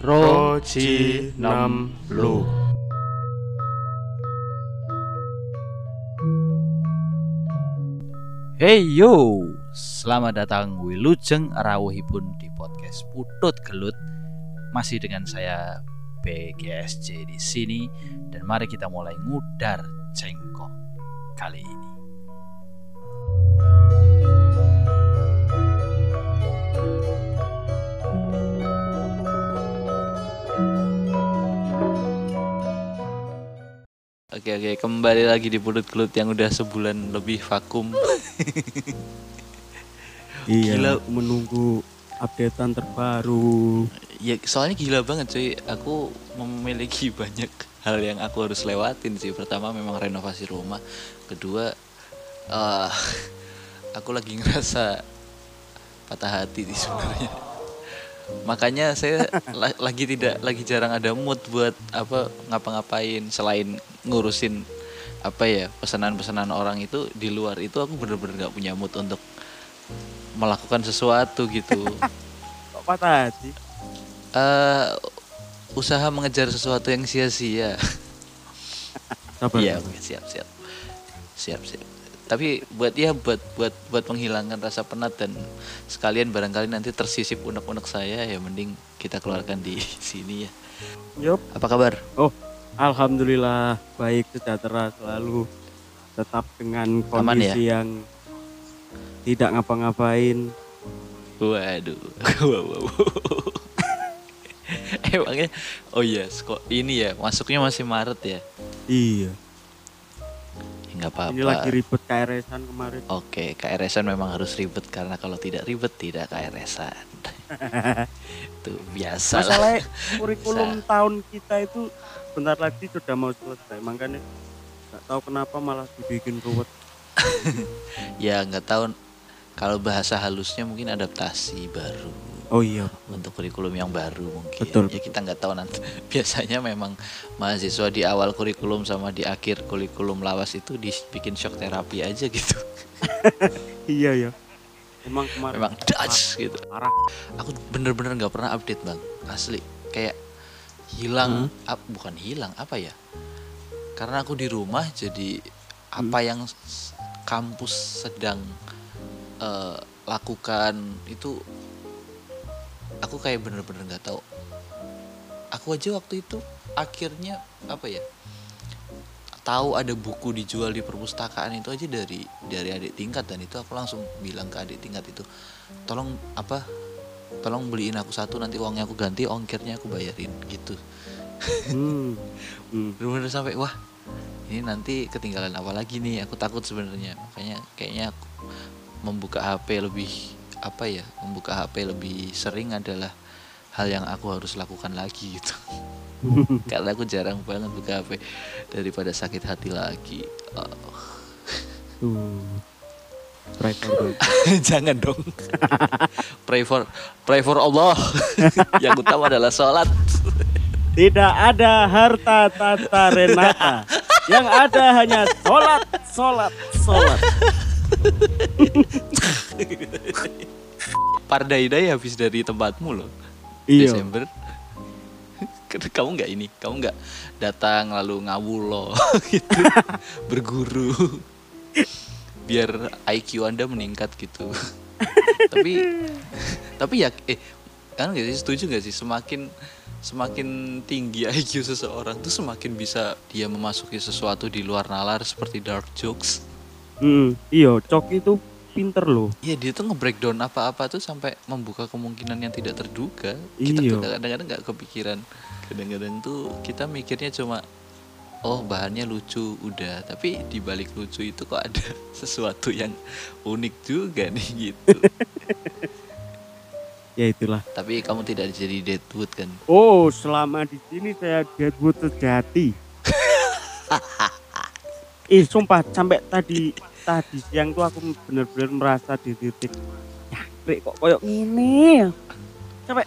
Roji Nam Lu. Hey yo, selamat datang Wilujeng Rawuhipun di podcast Putut Gelut. Masih dengan saya BGSJ di sini dan mari kita mulai ngudar cengkok kali ini. Oke oke kembali lagi di Putut Gelut yang udah sebulan lebih vakum. Iya, Gila. menunggu updatean terbaru. Ya soalnya gila banget cuy Aku memiliki banyak hal yang aku harus lewatin sih Pertama memang renovasi rumah Kedua eh Aku lagi ngerasa patah hati sih sebenarnya Makanya saya la- lagi tidak lagi jarang ada mood buat apa ngapa-ngapain selain ngurusin apa ya pesanan-pesanan orang itu di luar itu aku bener-bener nggak punya mood untuk melakukan sesuatu gitu Kok patah hati? eh usaha mengejar sesuatu yang sia-sia. Iya, oke, siap, siap. Siap, siap. Tapi buat ya buat buat buat menghilangkan rasa penat dan sekalian barangkali nanti tersisip unek-unek saya ya mending kita keluarkan di sini ya. Yup. Apa kabar? Oh, alhamdulillah baik sejahtera selalu. Tetap dengan Aman ya? kondisi yang tidak ngapa-ngapain. Waduh. Emangnya oh iya, kok ini ya masuknya masih Maret ya? Iya. Nggak apa-apa. Ini lagi ribet KRS-an kemarin. Oke, KRS-an memang harus ribet karena kalau tidak ribet tidak KRS-an. itu biasa lah. Masalahnya kurikulum tahun kita itu bentar lagi sudah mau selesai. Makanya nggak tahu kenapa malah dibikin ruwet. Ya nggak tahu kalau bahasa halusnya mungkin adaptasi baru Oh iya. untuk kurikulum yang baru mungkin. Betul. Ya kita nggak tahu nanti. Biasanya memang mahasiswa di awal kurikulum sama di akhir kurikulum lawas itu dibikin shock terapi aja gitu. Iya ya. Emang kemarin Memang Dutch gitu. parah. Aku bener-bener nggak pernah update bang, asli. Kayak hilang, Hmm. ap- bukan hilang apa ya? Karena aku di rumah jadi apa Hmm. yang s- kampus sedang eh, lakukan itu, aku kayak bener-bener nggak tahu. Aku aja waktu itu akhirnya apa ya? tahu ada buku dijual di perpustakaan itu aja dari dari adik tingkat dan itu aku langsung bilang ke adik tingkat itu tolong apa tolong beliin aku satu nanti uangnya aku ganti ongkirnya aku bayarin gitu Hmm. Hmm. bener-bener sampai wah ini nanti ketinggalan apa lagi nih aku takut sebenarnya makanya kayaknya aku membuka HP lebih apa ya membuka HP lebih sering adalah hal yang aku harus lakukan lagi gitu. Karena aku jarang banget buka HP daripada sakit hati lagi. Oh, Tuh. Pray for jangan dong. Pray for pray for Allah. Yang utama adalah sholat. Tidak ada harta tata renata. Yang ada hanya sholat, sholat, sholat. Pardaidai habis dari tempatmu loh. Iya. Desember. Kamu nggak ini? Kamu nggak datang lalu ngawul loh gitu. Berguru. Biar IQ anda meningkat gitu. Tapi tapi ya eh kan nggak sih? Setuju nggak sih? Semakin semakin tinggi IQ seseorang tuh semakin bisa dia memasuki sesuatu di luar nalar seperti dark jokes. Hmm, iya, Cok itu pinter loh. Iya dia tuh nge-breakdown apa-apa tuh sampai membuka kemungkinan yang tidak terduga. Kita Iya. tuh kadang-kadang nggak kepikiran. Kadang-kadang tuh kita mikirnya cuma oh bahannya lucu udah, tapi di balik lucu itu kok ada sesuatu yang unik juga nih gitu. Ya itulah. tapi kamu tidak jadi Deadwood kan? Oh, selama di sini saya Deadwood sejati. Ih, sumpah sampai tadi tadi siang tuh aku bener-bener merasa di titik ya, Rek, kok koyok ini? Sampai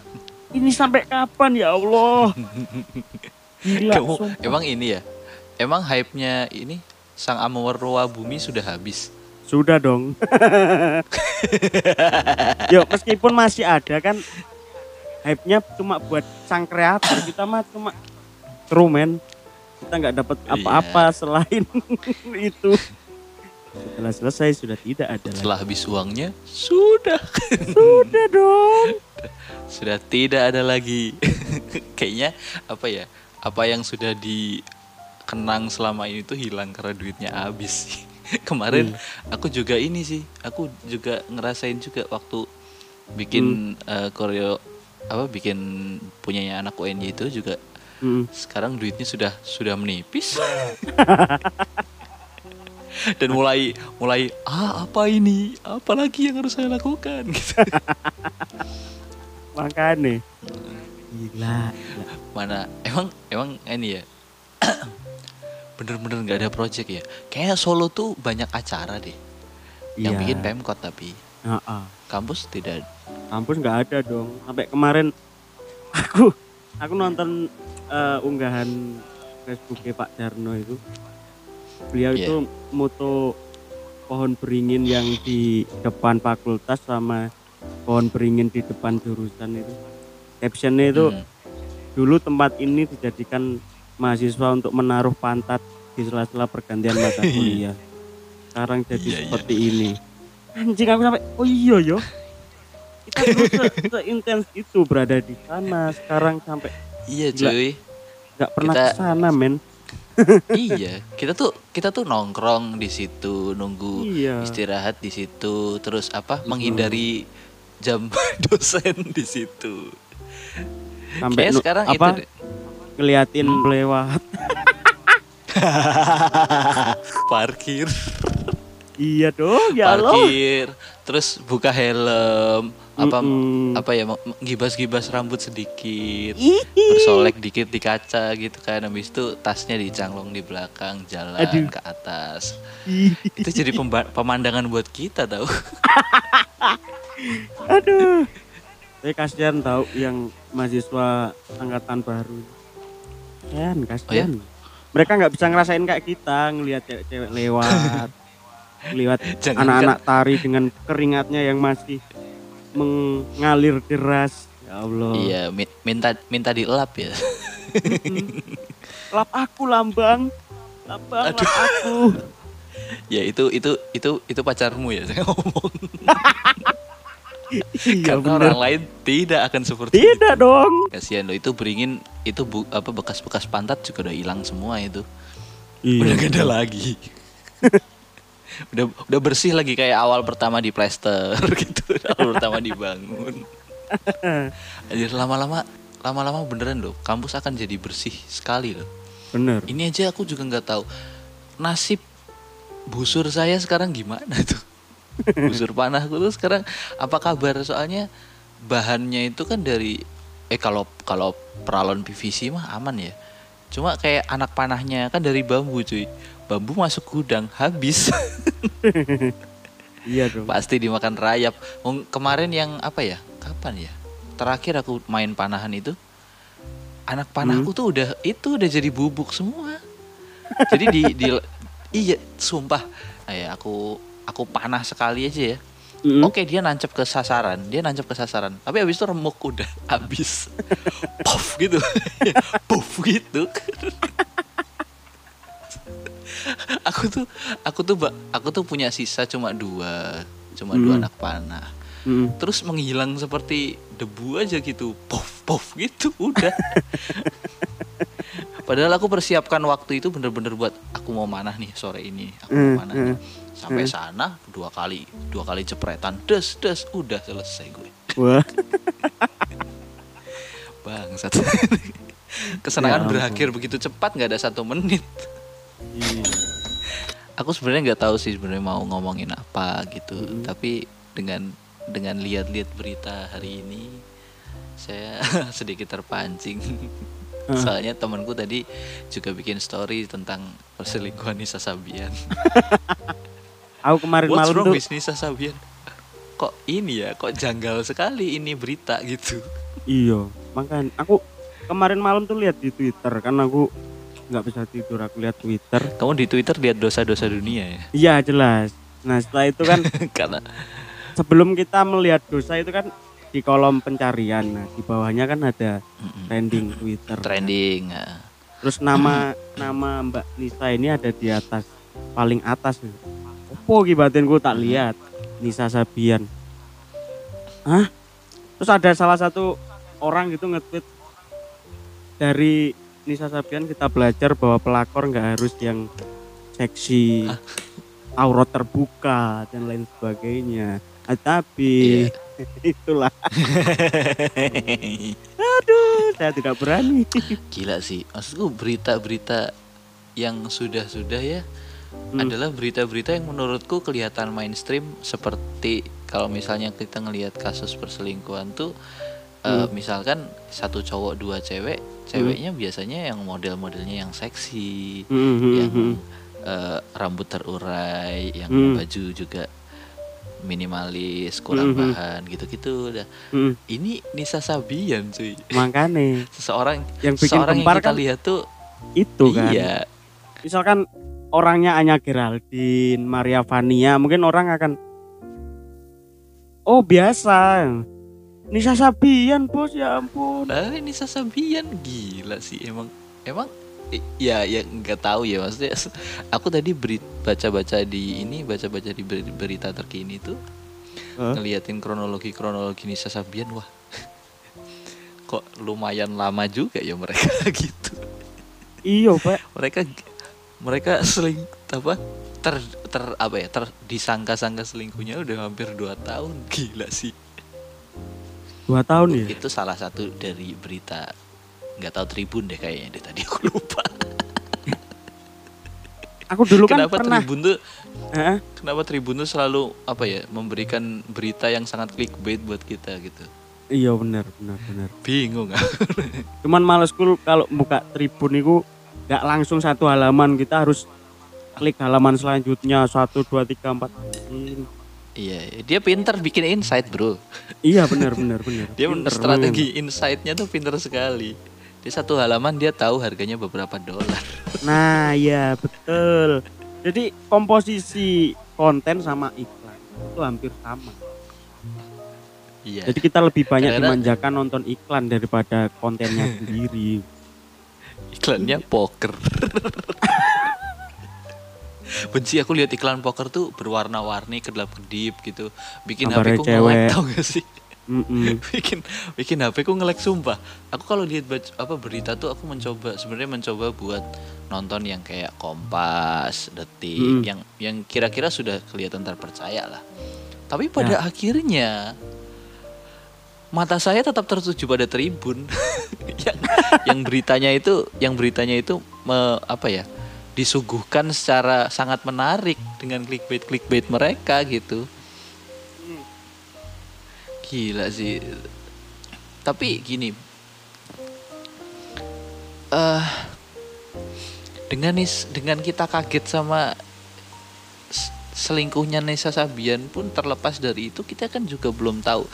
ini sampai kapan ya Allah? Gila, kamu sumpah. emang ini ya? Emang hype-nya ini Sang Amarwa Bumi sudah habis? Sudah dong. Yo, meskipun masih ada kan hype-nya cuma buat sang kreator kita mah cuma kru men kita nggak dapat apa-apa selain itu setelah selesai sudah tidak ada lagi Setelah habis uangnya, sudah. sudah dong sudah tidak ada lagi. Kayaknya apa ya? Apa yang sudah dikenang selama ini tuh hilang karena duitnya habis. sih. Kemarin aku juga ini sih, aku juga ngerasain juga waktu bikin eh, koreo apa bikin punyanya anak UNY itu juga Mm. sekarang duitnya sudah sudah menipis dan mulai mulai ah apa ini? Apa lagi yang harus saya lakukan? Gitu. Makanya. Gila, gila. mana emang emang ini ya bener-bener nggak ada project ya? Kayak Solo tuh banyak acara deh yang Iya. bikin pemkot tapi Heeh. kampus tidak. Kampus nggak ada dong. Sampai kemarin aku aku nonton eh, unggahan Facebooknya Pak Darno itu beliau Iya. itu moto pohon beringin yang di depan fakultas sama pohon beringin di depan jurusan itu. Captionnya itu Hmm. dulu tempat ini dijadikan mahasiswa untuk menaruh pantat di sela-sela pergantian mata kuliah. Sekarang jadi Iya, iya. seperti ini. Anjing aku sampai oh iya yo. Kita dulu se- seintens itu berada di sana sekarang sampai iya cuy. Nggak pernah Kita- ke sana men iya kita tuh kita tuh nongkrong di situ nunggu iya. istirahat di situ terus apa menghindari jam dosen di situ. Sampai nu- sekarang apa itu deh. ngeliatin lewat. Parkir. Iya dong ya Allah. Parkir terus buka helm apa Mm-mm. apa ya gibas-gibas rambut sedikit bersolek dikit di kaca gitu kan. Habis itu tasnya dicanglong di belakang jalan Aduh. ke atas. Itu jadi pemandangan buat kita tahu aduh. Saya kasihan tahu yang mahasiswa angkatan baru. Kasihan kasihan. Oh, ya? mereka nggak bisa ngerasain kayak kita ngelihat cewek-cewek lewat lihat Jangan- anak-anak tari dengan keringatnya yang masih mengalir deras. Ya Allah. Iya mi- minta minta dielap ya. Lap aku lambang. Lambang lap aku. Ya itu itu itu itu pacarmu ya saya ngomong. Iya karena bener. orang lain tidak akan seperti itu. tidak dong. Kasihan loh itu beringin itu bu, apa bekas-bekas pantat juga udah hilang semua itu. Iya. Udah gak ada lagi udah udah bersih lagi kayak awal pertama di plester gitu. Awal pertama dibangun. Anjir lama-lama lama-lama beneran loh kampus akan jadi bersih sekali loh. Bener. Ini aja aku juga nggak tahu. Nasib busur saya sekarang gimana tuh? Busur panahku tuh sekarang apa kabar? Soalnya bahannya itu kan dari eh kalau kalau peralon PVC mah aman ya. Cuma kayak anak panahnya kan dari bambu cuy bambu masuk gudang habis. Iya dong. Pasti dimakan rayap. Kemarin yang apa ya? Kapan ya? Terakhir aku main panahan itu anak panahku tuh udah itu udah jadi bubuk semua. Jadi di, di iya sumpah. Eh, aku aku panah sekali aja ya. Mm. Oke dia nancep ke sasaran, dia nancep ke sasaran. Tapi abis itu remuk udah habis, puff gitu, puff gitu. aku tuh, aku tuh, aku tuh punya sisa cuma dua, cuma dua Hmm. anak panah. Mm. Terus menghilang seperti debu aja gitu, puff puff gitu udah. Padahal aku persiapkan waktu itu bener-bener buat aku mau manah nih sore ini, aku mau Hmm, manah nih. hmm. Sampai sana dua kali, dua kali jepretan, des des, udah selesai gue. wah Bangsat. Ya Kesenangan ampun. berakhir begitu cepat nggak ada satu menit. iya. Aku sebenarnya nggak tahu sih sebenarnya mau ngomongin apa gitu, Mm-mm. tapi dengan dengan lihat-lihat berita hari ini, saya sedikit terpancing. Ah. Soalnya temanku tadi juga bikin story tentang perselingkuhan Nisa Sabian. aku kemarin What's malam wrong tuh with Nisa Sabian? Kok ini ya, kok janggal sekali ini berita gitu. iya makanya aku kemarin malam tuh lihat di Twitter kan aku nggak bisa tidur aku lihat Twitter Kamu di Twitter lihat dosa-dosa dunia ya? iya jelas nah setelah itu kan Karena sebelum kita melihat dosa itu kan di kolom pencarian. Nah, di bawahnya kan ada trending Twitter. trending ah. Terus nama nama Mbak Nisa ini ada di atas paling atas. Opo batinku tak lihat. Nisa Sabian. Hah? Terus ada salah satu orang gitu nge-tweet dari Nisa Sabian kita belajar bahwa pelakor nggak harus yang seksi, aurat terbuka dan lain sebagainya. Ah, tapi itulah aduh saya tidak berani. Gila sih. Maksudku berita-berita yang sudah-sudah ya Hmm. adalah berita-berita yang menurutku kelihatan mainstream seperti kalau misalnya kita ngelihat kasus perselingkuhan tuh eh, misalkan satu cowok dua cewek, ceweknya biasanya yang model-modelnya yang seksi, Hmm, hmm, yang hmm. eh, rambut terurai, yang Hmm. baju juga minimalis, kurang Hmm. bahan gitu-gitu udah. Hmm, Ini Nisa Sabian cuy. makanya Seseorang yang bikin seorang yang kita kan lihat tuh itu kan. iya Misalkan orangnya Anya Geraldine, Maria Vania, mungkin orang akan Oh biasa. Nisa Sabian bos ya ampun. Lah ini Sasabian gila sih emang emang ya ya nggak tahu ya maksudnya aku tadi beri- baca-baca di ini baca-baca di beri- berita terkini tuh Hah? ngeliatin kronologi kronologi Nisa Sabian wah kok lumayan lama juga ya mereka gitu Iya pak. mereka mereka seling apa ter ter apa ya ter disangka-sangka selingkuhnya udah hampir 2 tahun gila sih Dua tahun ya. itu salah satu dari berita nggak tahu Tribun deh kayaknya deh tadi aku lupa Aku dulu kan kenapa pernah. Tribun tuh Hah? kenapa Tribun tuh selalu apa ya memberikan berita yang sangat clickbait buat kita gitu Iya benar benar benar. bingung Cuman malesku kalau buka Tribun itu nggak langsung satu halaman kita harus klik halaman selanjutnya satu dua tiga empat. Iya dia pinter bikin insight bro Iya benar benar benar. dia Pinter strategi insightnya tuh pinter sekali di satu halaman dia tahu harganya beberapa dolar Nah, iya betul. Jadi komposisi konten sama iklan itu hampir sama. iya Jadi kita lebih banyak Kadang-kadang- dimanjakan nonton iklan daripada kontennya sendiri. iklannya poker benci aku lihat iklan poker tuh berwarna-warni kedap kedip gitu bikin Gambarnya HP ku nge-lag cewek. tau gak sih Mm-mm. bikin bikin HP ku nge-lag sumpah aku kalau lihat apa berita tuh aku mencoba sebenarnya mencoba buat nonton yang kayak Kompas Detik Mm. yang yang kira-kira sudah kelihatan terpercaya lah tapi pada akhirnya mata saya tetap tertuju pada Tribun yang yang beritanya itu yang beritanya itu me- apa ya disuguhkan secara sangat menarik dengan clickbait clickbait mereka gitu. Gila sih. Tapi gini. Eh dengan nis dengan kita kaget sama selingkuhnya Nesa Sabian pun terlepas dari itu kita kan juga belum tahu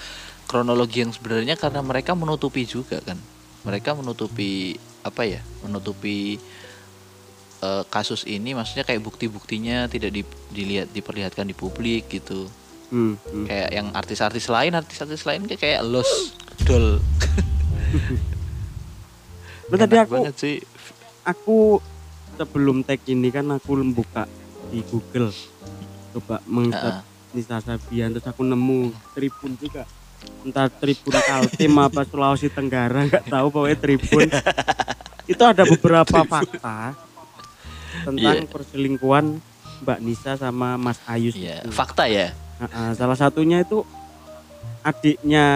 kronologi yang sebenarnya karena mereka menutupi juga kan. Mereka menutupi apa ya menutupi eh, kasus ini maksudnya kayak bukti-buktinya tidak di- dilihat diperlihatkan di publik gitu. Hmm, hmm. kayak yang artis-artis lain artis-artis lain kayak kayak Los Dol tadi aku banget sih. aku sebelum tag ini kan aku buka di Google. Coba Ah. Nisa Sabian terus aku nemu Tribun juga. Entah Tribun Kaltim apa Sulawesi Tenggara nggak tahu pokoknya Tribun. Itu ada beberapa fakta tentang Iya. perselingkuhan Mbak Nisa sama Mas Ayus Iya, itu. fakta ya Nah, salah satunya itu adiknya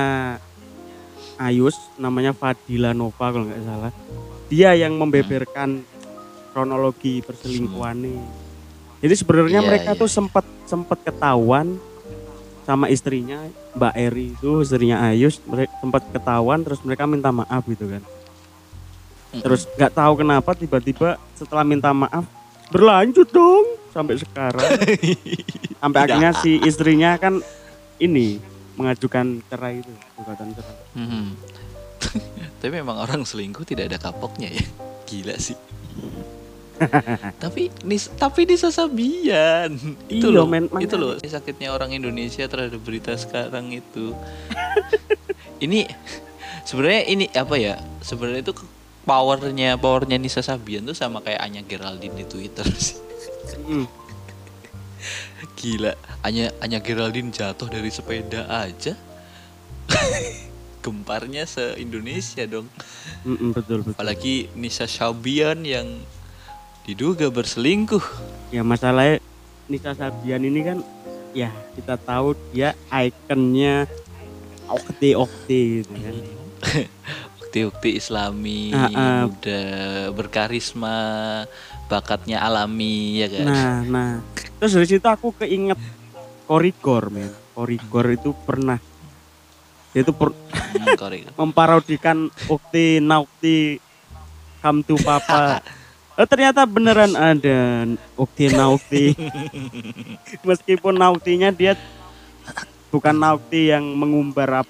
Ayus namanya Fadila Nova kalau nggak salah dia yang membeberkan kronologi perselingkuhannya jadi sebenarnya Iya, mereka iya. tuh sempat sempat ketahuan sama istrinya Mbak Eri itu istrinya Ayus mereka sempat ketahuan terus mereka minta maaf gitu kan terus nggak tahu kenapa tiba-tiba setelah minta maaf berlanjut dong sampai sekarang. Sampai akhirnya si istrinya kan ini mengajukan cerai itu gugatan cerai. Mhm. tapi memang orang selingkuh tidak ada kapoknya ya. Gila sih. Tapi nis tapi Nisa Sabian itu Iya, loh men, itu loh sakitnya orang Indonesia terhadap berita sekarang itu. Ini sebenarnya ini apa ya? Sebenarnya itu powernya powernya Nisa Sabian tuh sama kayak Anya Geraldine di Twitter sih Mm. gila Anya Anya Geraldine jatuh dari sepeda aja gemparnya se Indonesia dong Mm-mm, betul betul. apalagi Nisa Sabian yang diduga berselingkuh Ya masalahnya Nisa Sabian ini kan ya kita tahu dia ikonnya okti okti gitu kan. bukti-bukti islami Ah, ah. muda berkarisma bakatnya alami ya kan Nah, nah. Terus dari situ aku keinget Korigor, men. Korigor itu pernah itu per- Hmm, memparodikan Ukti Naukti Come to Papa. Eh, ternyata beneran ada Ukti Naukti. Meskipun Nauktinya dia bukan Naukti yang mengumbar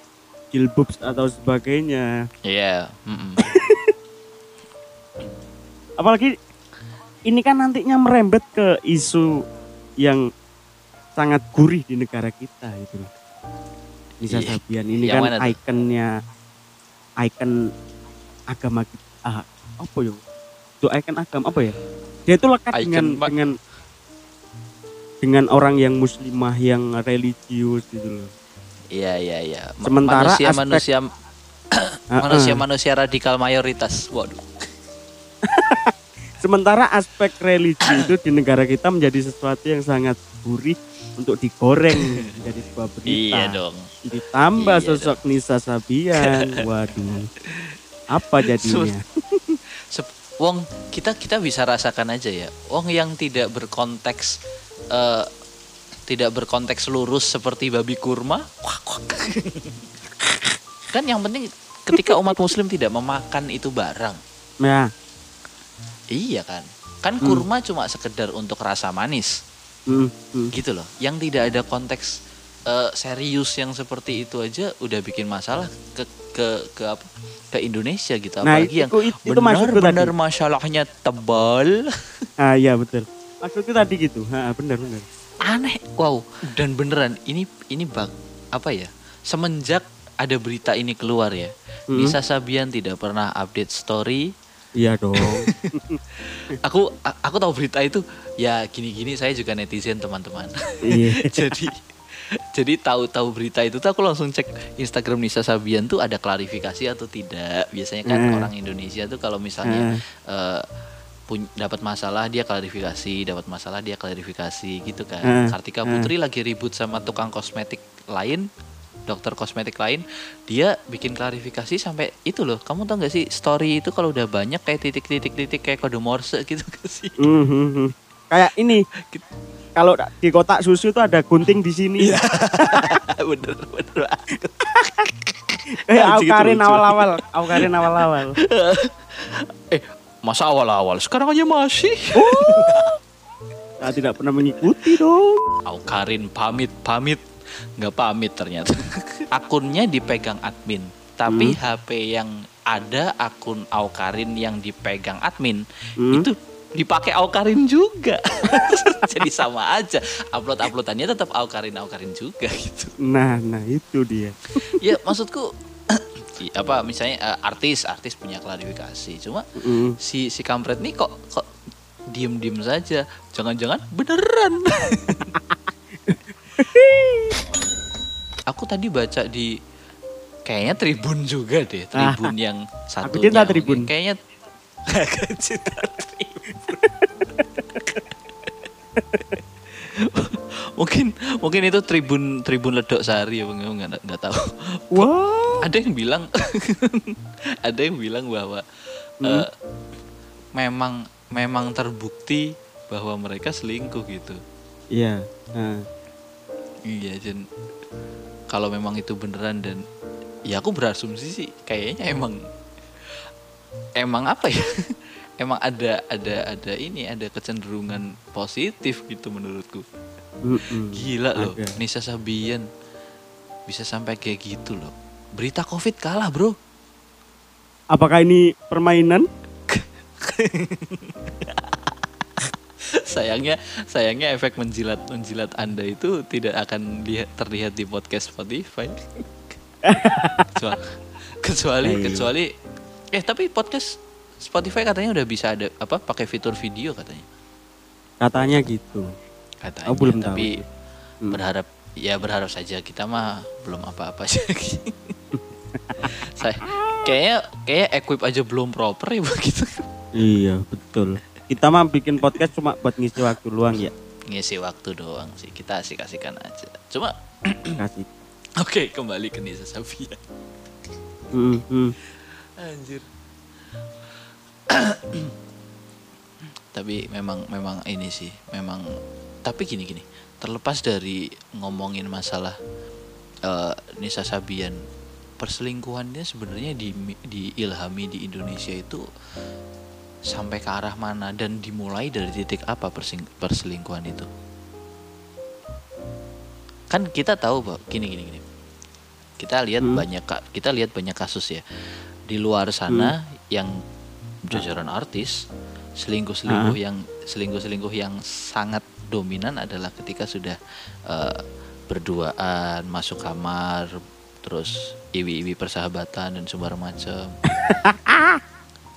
jilbabs atau sebagainya. Iya, mm-mm. Apalagi ini kan nantinya merembet ke isu yang sangat gurih di negara kita gitu loh. Nisa Iya. Sabian ini Yang kan ikonnya ikon agama kita. Ah, apa ya? Itu ikon agama apa ya? Dia itu lekat Icon, dengan dengan dengan orang yang muslimah yang religius gitu loh. Iya, iya, iya. Sementara manusia aspek- manusia manusia manusia radikal mayoritas. Waduh. Sementara aspek religi itu di negara kita menjadi sesuatu yang sangat gurih untuk digoreng menjadi sebuah berita. Iya dong. Ditambah Iya sosok Nisa Sabian, waduh, apa jadinya? Wong kita kita bisa rasakan aja ya. Wong yang tidak berkonteks eh, tidak berkonteks lurus seperti babi kurma. kan yang penting ketika umat muslim tidak memakan itu barang. Nah, Iya kan? Kan Hmm. kurma cuma sekedar untuk rasa manis. mm, mm. gitu loh yang tidak ada konteks eh, serius yang seperti itu aja udah bikin masalah ke ke ke apa ke Indonesia gitu Nah, apalagi yang itu- itu maksudku benar-benar masalahnya tebal ah iya betul. Maksudku tadi gitu, ha, benar benar. Aneh wow dan beneran ini ini bak apa ya semenjak ada berita ini keluar ya Mm. Nisa Sabian tidak pernah update story Iya dong. aku aku tahu berita itu ya gini-gini saya juga netizen teman-teman iya. jadi jadi tahu-tahu berita itu tuh aku langsung cek Instagram Nisa Sabian tuh ada klarifikasi atau tidak biasanya kan Hmm. orang Indonesia tuh kalau misalnya eh, pun- dapat masalah dia klarifikasi dapat masalah dia klarifikasi gitu kan Hmm. Kartika Hmm. Putri lagi ribut sama tukang kosmetik lain dokter kosmetik lain dia bikin klarifikasi sampai itu loh kamu tau gak sih story itu kalau udah banyak kayak titik-titik-titik kayak kode morse gitu gak sih Mhm, mhm. Kayak ini. Kalau di kotak susu itu ada gunting di sini. Iya. bener bener banget. Kayak lucu. awal-awal, Aukarin awal-awal. masa awal-awal sekarang aja masih. Saya tidak pernah mengikuti dong. Aukarin pamit pamit. Nggak pamit ternyata. Akunnya dipegang admin. Tapi HP yang ada akun Aukarin yang dipegang admin Hmm. itu dipakai Aukarin juga. Jadi sama aja. Upload uploadannya tetap Aukarin Aukarin juga gitu. Nah, nah itu dia. ya maksudku apa misalnya eh, artis artis punya klarifikasi cuma Mm. si si kampret nih kok kok diem diem saja jangan-jangan beneran aku tadi baca di kayaknya tribun juga deh tribun yang satu cinta Tribun. kayaknya Aku cinta tribun mungkin mungkin itu tribun tribun ledok sari ya Bang. nggak nggak tahu Wah. Ada yang bilang ada yang bilang bahwa Hmm. eh, memang memang terbukti bahwa mereka selingkuh gitu Iya. Nah. iya dan kalau memang itu beneran dan ya aku berasumsi sih kayaknya emang emang apa ya emang ada ada ada ini ada kecenderungan positif gitu menurutku Mm-mm. gila loh Ada. Nisa Sabian bisa sampai kayak gitu loh berita covid kalah bro Apakah ini permainan? sayangnya sayangnya efek menjilat menjilat anda itu tidak akan lihat terlihat di podcast Spotify kecuali kecuali, kecuali eh tapi podcast Spotify katanya udah bisa ada apa pakai fitur video katanya Katanya gitu. katanya Oh, belum tahu. tapi Hmm. berharap ya berharap saja kita mah belum apa-apa sih saya kayaknya kayak equip aja belum proper ya begitu Iya, betul. Kita mah bikin podcast cuma buat ngisi waktu luang ya. ngisi waktu doang sih kita asik-asikan aja cuma Kasih. oke kembali ke Nisa Sabia Hmm, hmm. anjir tapi memang memang ini sih memang tapi gini gini terlepas dari ngomongin masalah eh, Nisa Sabian perselingkuhannya sebenarnya di diilhami di Indonesia itu sampai ke arah mana dan dimulai dari titik apa persing- perselingkuhan itu? Kan kita tahu bahwa gini gini gini. Kita lihat Hmm. banyak kita lihat banyak kasus ya. Di luar sana yang jajaran artis selingkuh-selingkuh yang selingkuh-selingkuh yang sangat dominan adalah ketika sudah eh, berduaan masuk kamar terus iwi-iwi persahabatan dan sembarang macam.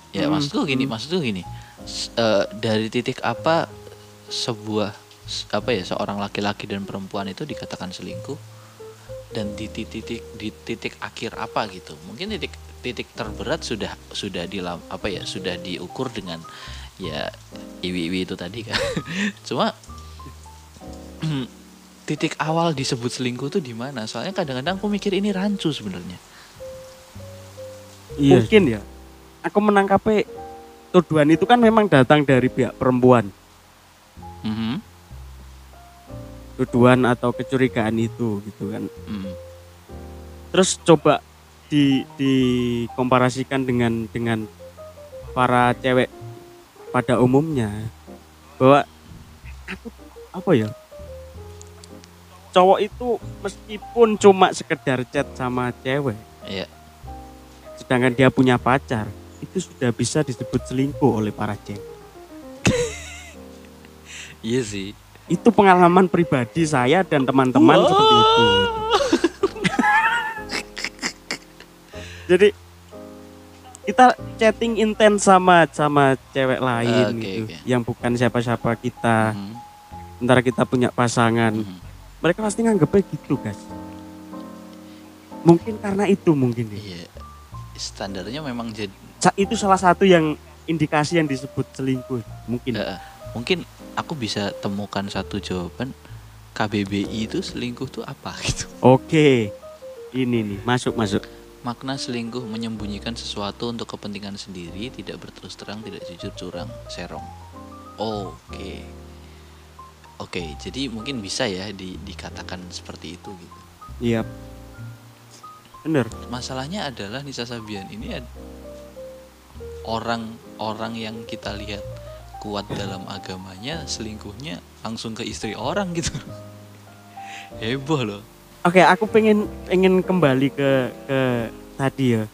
Ya Hmm, maksudku gini maksudku gini. Eh, dari titik apa sebuah apa ya seorang laki-laki dan perempuan itu dikatakan selingkuh? Dan di titik di titik akhir apa gitu? Mungkin titik titik terberat sudah sudah di apa ya sudah diukur dengan ya iwi-iwi itu tadi kan. Cuma titik awal disebut selingkuh tuh di mana soalnya kadang-kadang aku mikir ini rancu sebenarnya Iya. Mungkin ya. Aku menangkapnya tuduhan itu kan memang datang dari pihak perempuan. Mhm, Tuduhan atau kecurigaan itu gitu kan. mhm. Terus coba di dikomparasikan dengan dengan para cewek pada umumnya bahwa aku apa ya cowok itu meskipun cuma sekedar chat sama cewek Iya. sedangkan dia punya pacar itu sudah bisa disebut selingkuh oleh para cewek iya sih itu pengalaman pribadi saya dan teman-teman Wah. seperti itu jadi kita chatting intens sama sama cewek lain Oke, gitu oke. yang bukan siapa-siapa kita Mhm, sementara kita punya pasangan mhm. Mereka pasti nganggepnya gitu guys. Mungkin karena itu mungkin ya. Iya standarnya memang jadi itu salah satu yang indikasi yang disebut selingkuh mungkin. Eh, mungkin aku bisa temukan satu jawaban KBBI itu selingkuh tuh apa gitu. Oke ini nih masuk masuk. Makna selingkuh menyembunyikan sesuatu untuk kepentingan sendiri tidak berterus terang tidak jujur curang serong. Oke oke jadi mungkin bisa ya di- dikatakan seperti itu gitu. Iya. Bener. Masalahnya adalah Nisa Sabian ini orang-orang yang kita lihat kuat dalam agamanya selingkuhnya langsung ke istri orang gitu. Heboh loh. Oke, aku pengen pengen kembali ke ke tadi ya.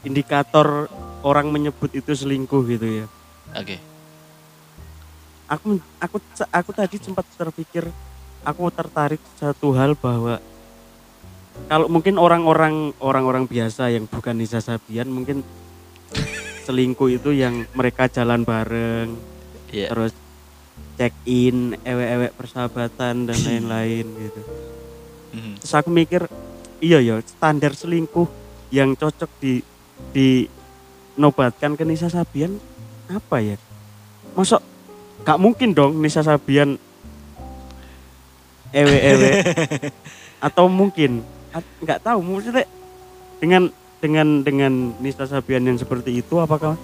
Indikator orang menyebut itu selingkuh gitu ya. oke Aku aku aku tadi sempat terpikir aku tertarik satu hal bahwa kalau mungkin orang-orang orang-orang biasa yang bukan Nisa Sabian mungkin selingkuh itu yang mereka jalan bareng ya terus check in ewek-ewek persahabatan dan lain-lain gitu. Mhm. terus aku mikir iya ya standar selingkuh yang cocok di di nobatkan ke Nisa Sabian apa ya masuk gak mungkin dong Nisa Sabian ewe ewe atau mungkin nggak tahu maksudnya dengan dengan dengan Nisa Sabian yang seperti itu apakah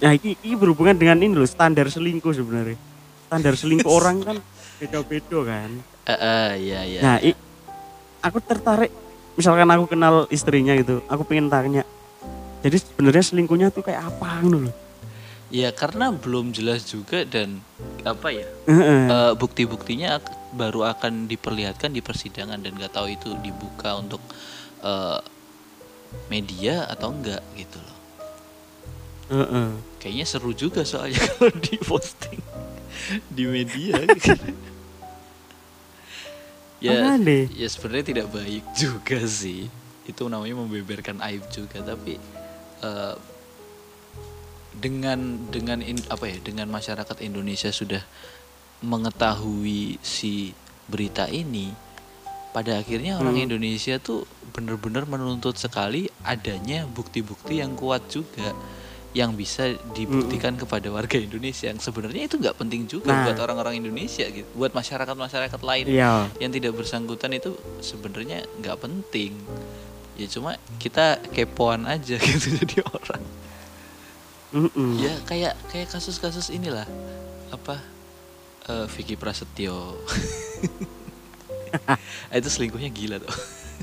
nah ini, ini berhubungan dengan ini loh standar selingkuh sebenarnya standar selingkuh orang kan beda-beda kan Eh, eh, ya ya Nah, i- aku tertarik. Misalkan aku kenal istrinya gitu, aku pengen tanya. Jadi sebenarnya selingkuhnya tuh kayak apa gitu loh. Ya karena belum jelas juga dan apa ya eh, bukti-buktinya baru akan diperlihatkan di persidangan dan nggak tahu itu dibuka untuk eh, media atau enggak gitu loh Heeh. kayaknya seru juga soalnya kalau di posting di media gitu. ya ya sebenarnya tidak baik juga sih itu namanya membeberkan aib juga tapi eh, dengan dengan in- apa ya dengan masyarakat Indonesia sudah mengetahui si berita ini pada akhirnya orang Hmm. Indonesia tuh benar-benar menuntut sekali adanya bukti-bukti yang kuat juga yang bisa dibuktikan kepada warga Indonesia yang sebenarnya itu nggak penting juga Nah. buat orang-orang Indonesia gitu buat masyarakat masyarakat lain Iya. yang tidak bersangkutan itu sebenarnya nggak penting ya cuma kita kepoan aja gitu jadi orang Mm-mm. ya kayak kayak kasus-kasus inilah. Apa? Eh, Vicky Prasetyo. Itu selingkuhnya gila tuh.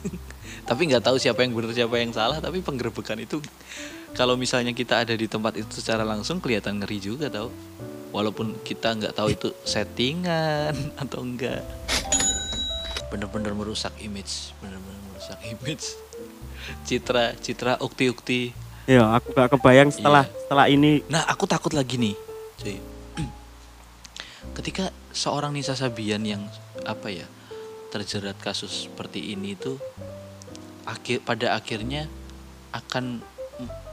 Tapi nggak tahu siapa yang benar siapa yang salah. Tapi penggerbekan itu kalau misalnya kita ada di tempat itu secara langsung kelihatan ngeri juga tau. Walaupun kita nggak tahu itu settingan atau enggak bener-bener merusak image. Bener-bener merusak image. Citra citra ukti-ukti Iya, aku gak kebayang setelah Iya. setelah ini Nah, aku takut lagi nih, cuy. Ketika seorang Nisa Sabian yang apa ya terjerat kasus seperti ini tuh akhir pada akhirnya akan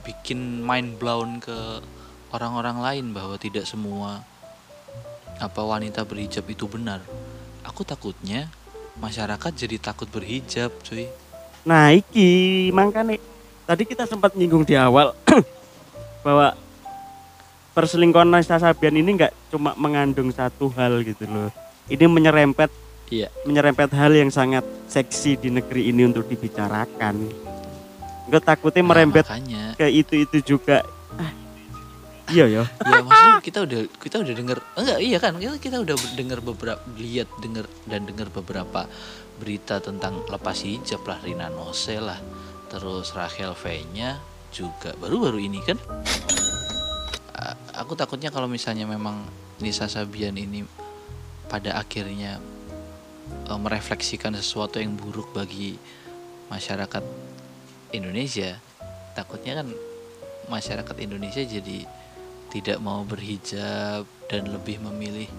bikin mind blown ke orang-orang lain bahwa tidak semua apa wanita berhijab itu benar. Aku takutnya masyarakat jadi takut berhijab, cuy. Nah iki makanya tadi kita sempat nyinggung di awal bahwa perselingkuhan Nisa Sabian ini nggak cuma mengandung satu hal gitu loh. Ini menyerempet Iya. menyerempet hal yang sangat seksi di negeri ini untuk dibicarakan. Gue takutnya Nah, merembet makanya ke itu itu juga. Ah, iya ya. ya maksudnya kita udah kita udah denger enggak iya kan kita, kita udah dengar beberapa lihat dengar dan dengar beberapa berita tentang lepas hijab lah Rina Nose lah terus Rachel V nya juga baru-baru ini kan? Aku takutnya kalau misalnya memang Nisa Sabian ini pada akhirnya eh, merefleksikan sesuatu yang buruk bagi masyarakat Indonesia takutnya kan masyarakat Indonesia jadi tidak mau berhijab dan lebih memilih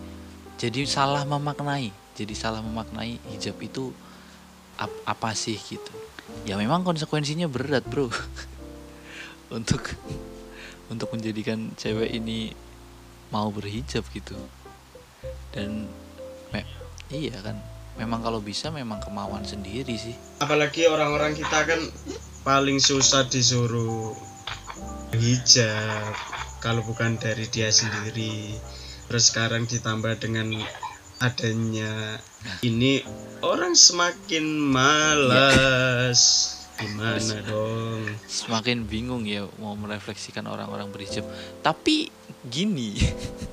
jadi salah memaknai jadi salah memaknai hijab itu ap- apa sih gitu ya memang konsekuensinya berat bro. Untuk untuk menjadikan cewek ini mau berhijab gitu. Dan me- iya kan memang kalau bisa memang kemauan sendiri sih. Apalagi orang-orang kita kan paling susah disuruh hijab kalau bukan dari dia sendiri. Terus sekarang ditambah dengan adanya ini orang semakin malas. Gimana dong? Semakin bingung ya mau merefleksikan orang-orang berhijab. Tapi gini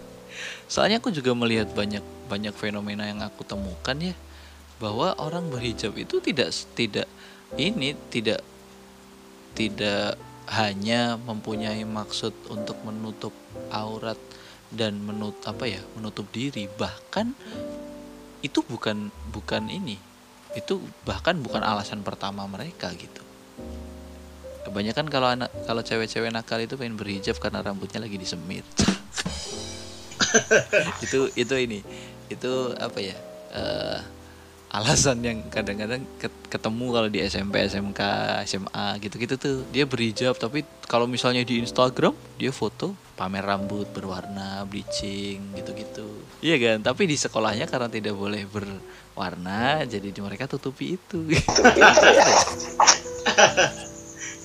soalnya aku juga melihat banyak banyak fenomena yang aku temukan ya bahwa orang berhijab itu tidak tidak ini tidak tidak hanya mempunyai maksud untuk menutup aurat dan menut apa ya menutup diri. Bahkan itu bukan bukan ini. Itu bahkan bukan alasan pertama mereka gitu. Kebanyakan kalau anak kalau cewek-cewek nakal itu pengen berhijab karena rambutnya lagi disemir. Itu itu ini. Itu apa ya? Eh, alasan yang kadang-kadang ket- ketemu kalau di SMP SMK SMA gitu-gitu tuh. Dia berhijab tapi kalau misalnya di Instagram dia foto pamer rambut berwarna bleaching gitu-gitu. Iya kan? Tapi di sekolahnya karena tidak boleh berwarna jadi mereka tutupi itu.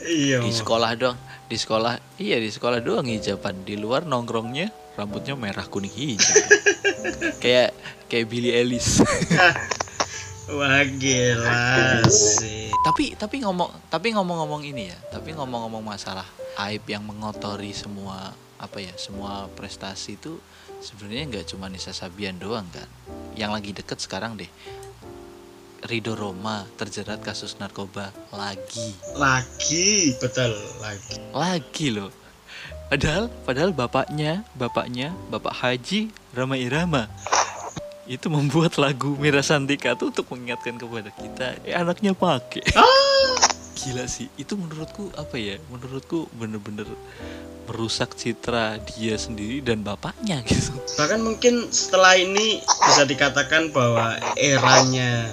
Iya di sekolah doang di sekolah iya di sekolah doang hijaban. Di luar nongkrongnya rambutnya merah kuning hijau. Kayak kayak Billy Ellis wah gila sih. Tapi tapi ngomong tapi ngomong-ngomong ini ya tapi ngomong-ngomong masalah aib yang mengotori semua apa ya semua prestasi itu sebenarnya nggak cuma Nisa Sabian doang kan? Yang lagi deket sekarang deh Rido Roma terjerat kasus narkoba lagi. Lagi betul lagi. Lagi loh. Padahal padahal bapaknya bapaknya bapak Haji Rama Irama itu membuat lagu Mira Santika tuh untuk mengingatkan kepada kita eh anaknya pakai gila sih. Itu menurutku apa ya? Menurutku bener-bener merusak citra dia sendiri dan bapaknya gitu. Bahkan mungkin setelah ini bisa dikatakan bahwa eranya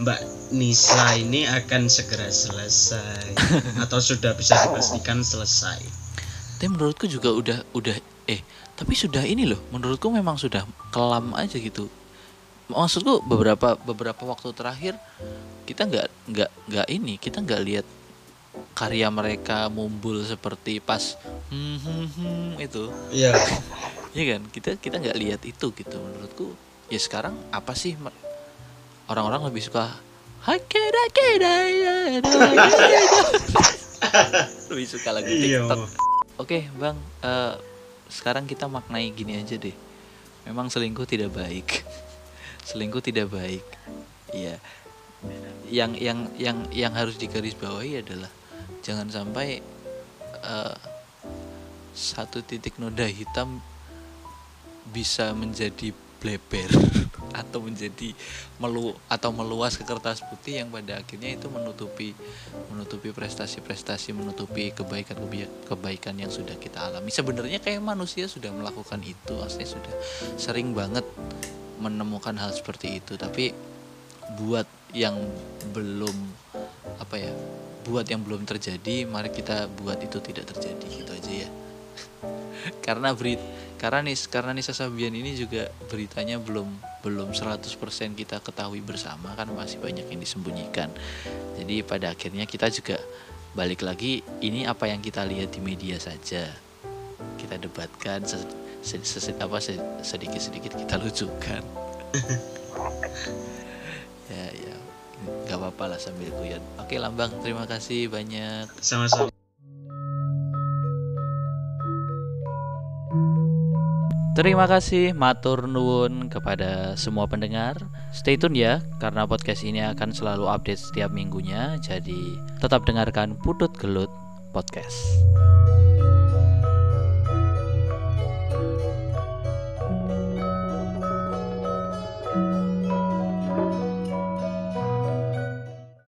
Mbak Nisa ini akan segera selesai. Atau sudah bisa dipastikan selesai. Tapi menurutku juga udah udah eh tapi sudah ini loh. Menurutku memang sudah kelam aja gitu. Maksudku beberapa beberapa waktu terakhir kita nggak nggak nggak ini kita nggak lihat karya mereka mumbul seperti pas hmm, hmm, hmm, itu Iya. ya kan kita kita nggak lihat itu gitu menurutku ya sekarang apa sih orang-orang lebih suka hakeda keda ya lebih suka lagu Iya. TikTok oke bang eh, sekarang kita maknai gini aja deh memang selingkuh tidak baik selingkuh tidak baik iya yang yang yang yang harus digarisbawahi adalah jangan sampai eh, satu titik noda hitam bisa menjadi bleber atau menjadi melu atau meluas ke kertas putih yang pada akhirnya itu menutupi menutupi prestasi-prestasi menutupi kebaikan kebaikan yang sudah kita alami. Sebenarnya kayak manusia sudah melakukan itu maksudnya sudah sering banget menemukan hal seperti itu. Tapi buat yang belum apa ya buat yang belum terjadi mari kita buat itu tidak terjadi gitu aja ya. Karena berit karena nih karena Nisa Sabian ini juga beritanya belum belum 100% kita ketahui bersama kan masih banyak yang disembunyikan. Jadi pada akhirnya kita juga balik lagi ini apa yang kita lihat di media saja. Kita debatkan se- se- se- apa sedikit sedikit kita lucukan ya ya nggak apa-apa lah sambil guyon oke lambang terima kasih banyak Sama-sama. Terima kasih matur nuwun kepada semua pendengar. Stay tune ya karena podcast ini akan selalu update setiap minggunya. Jadi tetap dengarkan Putut Gelut Podcast.